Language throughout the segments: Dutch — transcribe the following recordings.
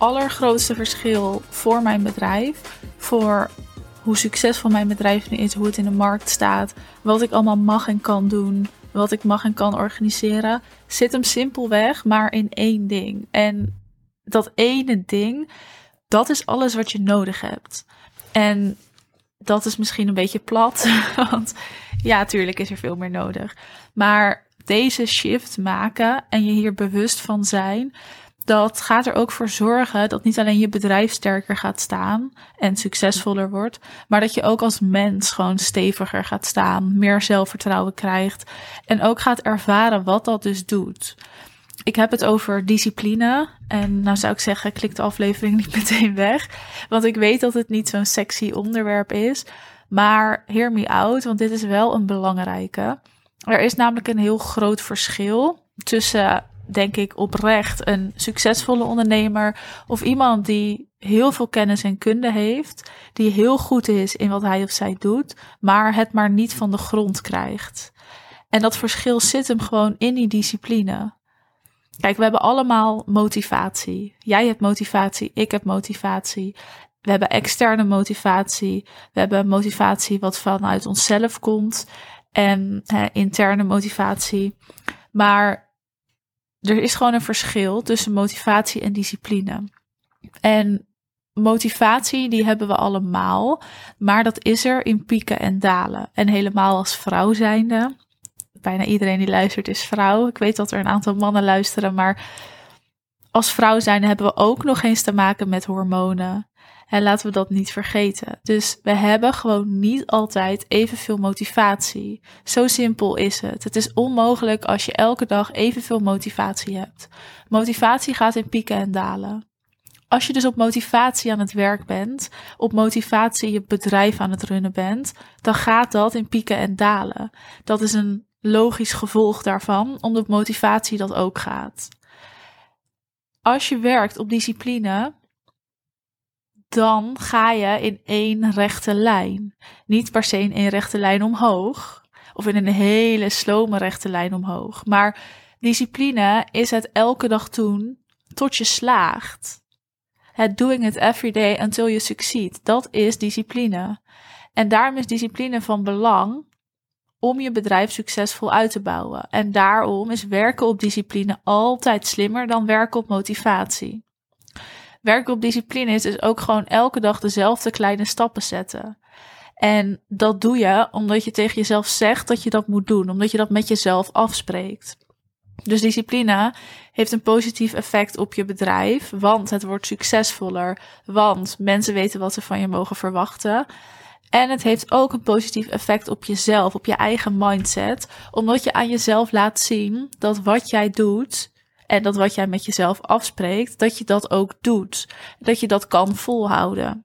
allergrootste verschil voor mijn bedrijf, voor hoe succesvol mijn bedrijf nu is, hoe het in de markt staat, wat ik allemaal mag en kan doen, wat ik mag en kan organiseren, zit hem simpelweg maar in één ding. En dat ene ding, dat is alles wat je nodig hebt. En dat is misschien een beetje plat, want ja, natuurlijk is er veel meer nodig. Maar deze shift maken en je hier bewust van zijn, dat gaat er ook voor zorgen dat niet alleen je bedrijf sterker gaat staan en succesvoller wordt, maar dat je ook als mens gewoon steviger gaat staan, meer zelfvertrouwen krijgt en ook gaat ervaren wat dat dus doet. Ik heb het over discipline. En nou zou ik zeggen, klik de aflevering niet meteen weg. Want ik weet dat het niet zo'n sexy onderwerp is. Maar hear me out, want dit is wel een belangrijke. Er is namelijk een heel groot verschil tussen, denk ik, oprecht een succesvolle ondernemer of iemand die heel veel kennis en kunde heeft, die heel goed is in wat hij of zij doet, maar het maar niet van de grond krijgt. En dat verschil zit hem gewoon in die discipline. Kijk, we hebben allemaal motivatie. Jij hebt motivatie, ik heb motivatie. We hebben externe motivatie. We hebben motivatie wat vanuit onszelf komt. En hè, interne motivatie. Maar er is gewoon een verschil tussen motivatie en discipline. En motivatie, die hebben we allemaal. Maar dat is er in pieken en dalen. En helemaal als vrouw zijnde bijna iedereen die luistert is vrouw. Ik weet dat er een aantal mannen luisteren, maar als vrouw zijn hebben we ook nog eens te maken met hormonen. En laten we dat niet vergeten. Dus we hebben gewoon niet altijd evenveel motivatie. Zo simpel is het. Het is onmogelijk als je elke dag evenveel motivatie hebt. Motivatie gaat in pieken en dalen. Als je dus op motivatie aan het werk bent, op motivatie je bedrijf aan het runnen bent, dan gaat dat in pieken en dalen. Dat is een logisch gevolg daarvan, omdat motivatie dat ook gaat. Als je werkt op discipline, dan ga je in één rechte lijn. Niet per se in één rechte lijn omhoog, of in een hele slome rechte lijn omhoog. Maar discipline is het elke dag doen tot je slaagt. Het doing it every day until you succeed. Dat is discipline. En daarom is discipline van belang om je bedrijf succesvol uit te bouwen. En daarom is werken op discipline altijd slimmer dan werken op motivatie. Werken op discipline is dus ook gewoon elke dag dezelfde kleine stappen zetten. En dat doe je omdat je tegen jezelf zegt dat je dat moet doen, omdat je dat met jezelf afspreekt. Dus discipline heeft een positief effect op je bedrijf, want het wordt succesvoller, want mensen weten wat ze van je mogen verwachten. En het heeft ook een positief effect op jezelf, op je eigen mindset, omdat je aan jezelf laat zien dat wat jij doet en dat wat jij met jezelf afspreekt, dat je dat ook doet. Dat je dat kan volhouden.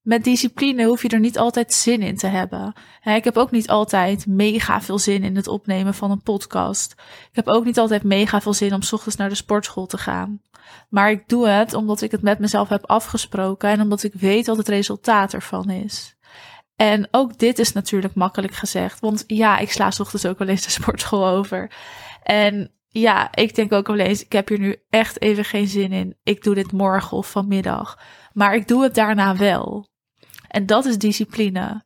Met discipline hoef je er niet altijd zin in te hebben. Ik heb ook niet altijd mega veel zin in het opnemen van een podcast. Ik heb ook niet altijd mega veel zin om s ochtends naar de sportschool te gaan. Maar ik doe het omdat ik het met mezelf heb afgesproken en omdat ik weet wat het resultaat ervan is. En ook dit is natuurlijk makkelijk gezegd. Want ja, ik sla ochtends ook wel eens de sportschool over. En ja, ik denk ook wel eens, ik heb hier nu echt even geen zin in. Ik doe dit morgen of vanmiddag. Maar ik doe het daarna wel. En dat is discipline.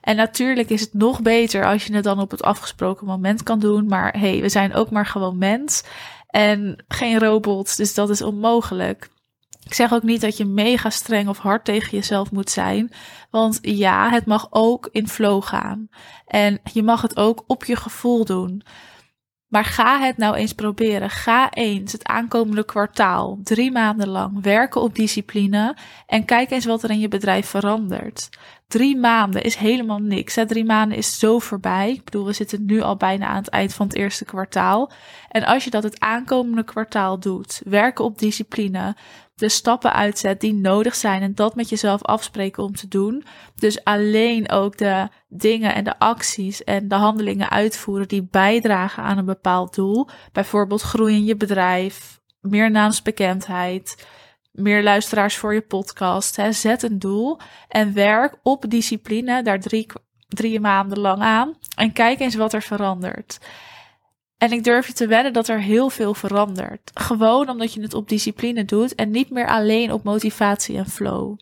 En natuurlijk is het nog beter als je het dan op het afgesproken moment kan doen. Maar hey, we zijn ook maar gewoon mens. En geen robots, dus dat is onmogelijk. Ik zeg ook niet dat je mega streng of hard tegen jezelf moet zijn. Want ja, het mag ook in flow gaan. En je mag het ook op je gevoel doen. Maar ga het nou eens proberen. Ga eens het aankomende kwartaal, drie maanden lang, werken op discipline. En kijk eens wat er in je bedrijf verandert. Drie maanden is helemaal niks. Hè? Drie maanden is zo voorbij. Ik bedoel, we zitten nu al bijna aan het eind van het eerste kwartaal. En als je dat het aankomende kwartaal doet, werken op discipline, de stappen uitzet die nodig zijn en dat met jezelf afspreken om te doen. Dus alleen ook de dingen en de acties en de handelingen uitvoeren die bijdragen aan een bepaald doel. Bijvoorbeeld groei in je bedrijf, meer naamsbekendheid, meer luisteraars voor je podcast. Hè. Zet een doel en werk op discipline daar drie, drie maanden lang aan en kijk eens wat er verandert. En ik durf je te wedden dat er heel veel verandert. Gewoon omdat je het op discipline doet en niet meer alleen op motivatie en flow.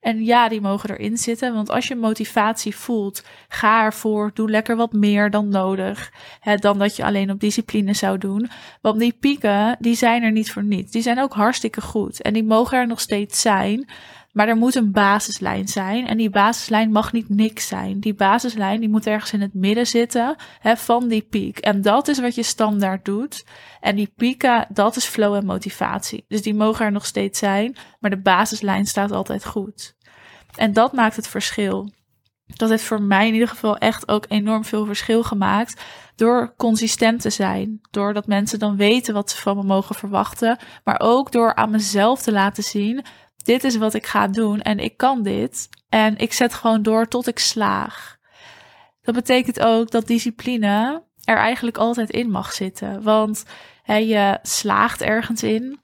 En ja, die mogen erin zitten, want als je motivatie voelt, ga ervoor, doe lekker wat meer dan nodig, hè, dan dat je alleen op discipline zou doen. Want die pieken, die zijn er niet voor niets. Die zijn ook hartstikke goed en die mogen er nog steeds zijn. Maar er moet een basislijn zijn. En die basislijn mag niet niks zijn. Die basislijn die moet ergens in het midden zitten hè, van die piek. En dat is wat je standaard doet. En die pieken, dat is flow en motivatie. Dus die mogen er nog steeds zijn. Maar de basislijn staat altijd goed. En dat maakt het verschil. Dat heeft voor mij in ieder geval echt ook enorm veel verschil gemaakt. Door consistent te zijn. Doordat mensen dan weten wat ze van me mogen verwachten. Maar ook door aan mezelf te laten zien dit is wat ik ga doen en ik kan dit. En ik zet gewoon door tot ik slaag. Dat betekent ook dat discipline er eigenlijk altijd in mag zitten. Want hè, je slaagt ergens in,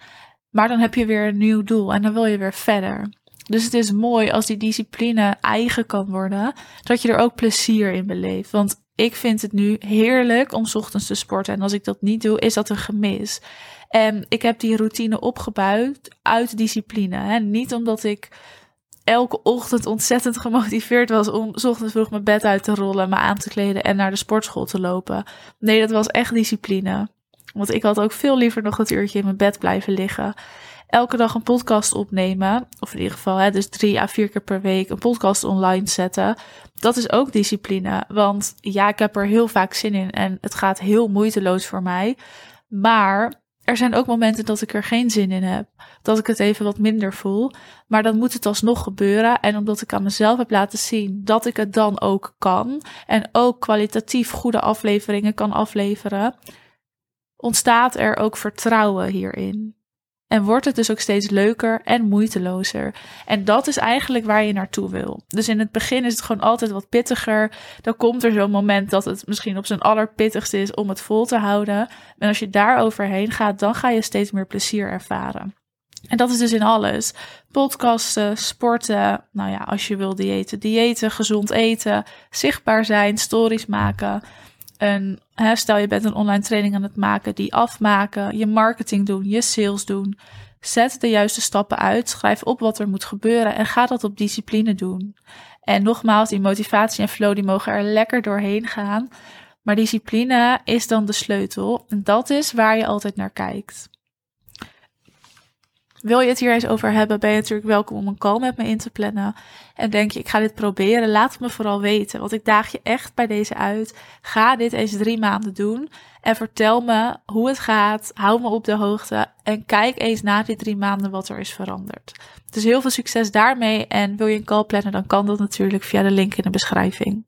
maar dan heb je weer een nieuw doel en dan wil je weer verder. Dus het is mooi als die discipline eigen kan worden, dat je er ook plezier in beleeft. Want ik vind het nu heerlijk om ochtends te sporten. En als ik dat niet doe, is dat een gemis. En ik heb die routine opgebouwd uit discipline. Hè? Niet omdat ik elke ochtend ontzettend gemotiveerd was om ochtends vroeg mijn bed uit te rollen, me aan te kleden en naar de sportschool te lopen. Nee, dat was echt discipline. Want ik had ook veel liever nog dat uurtje in mijn bed blijven liggen. Elke dag een podcast opnemen, of in ieder geval, hè, dus drie à vier keer per week een podcast online zetten. Dat is ook discipline. Want ja, ik heb er heel vaak zin in en het gaat heel moeiteloos voor mij. Maar er zijn ook momenten dat ik er geen zin in heb. Dat ik het even wat minder voel. Maar dan moet het alsnog gebeuren. En omdat ik aan mezelf heb laten zien dat ik het dan ook kan. En ook kwalitatief goede afleveringen kan afleveren. Ontstaat er ook vertrouwen hierin. En wordt het dus ook steeds leuker en moeitelozer. En dat is eigenlijk waar je naartoe wil. Dus in het begin is het gewoon altijd wat pittiger. Dan komt er zo'n moment dat het misschien op zijn allerpittigste is om het vol te houden. En als je daar overheen gaat, dan ga je steeds meer plezier ervaren. En dat is dus in alles. Podcasten, sporten, nou ja, als je wil diëten, diëten, gezond eten, zichtbaar zijn, stories maken. Een, hè, stel je bent een online training aan het maken, die afmaken, je marketing doen, je sales doen. Zet de juiste stappen uit, schrijf op wat er moet gebeuren en ga dat op discipline doen. En nogmaals, die motivatie en flow die mogen er lekker doorheen gaan. Maar discipline is dan de sleutel en dat is waar je altijd naar kijkt. Wil je het hier eens over hebben, ben je natuurlijk welkom om een call met me in te plannen. En denk je, ik ga dit proberen, laat het me vooral weten. Want ik daag je echt bij deze uit. Ga dit eens drie maanden doen en vertel me hoe het gaat. Hou me op de hoogte en kijk eens na die drie maanden wat er is veranderd. Dus heel veel succes daarmee. En wil je een call plannen, dan kan dat natuurlijk via de link in de beschrijving.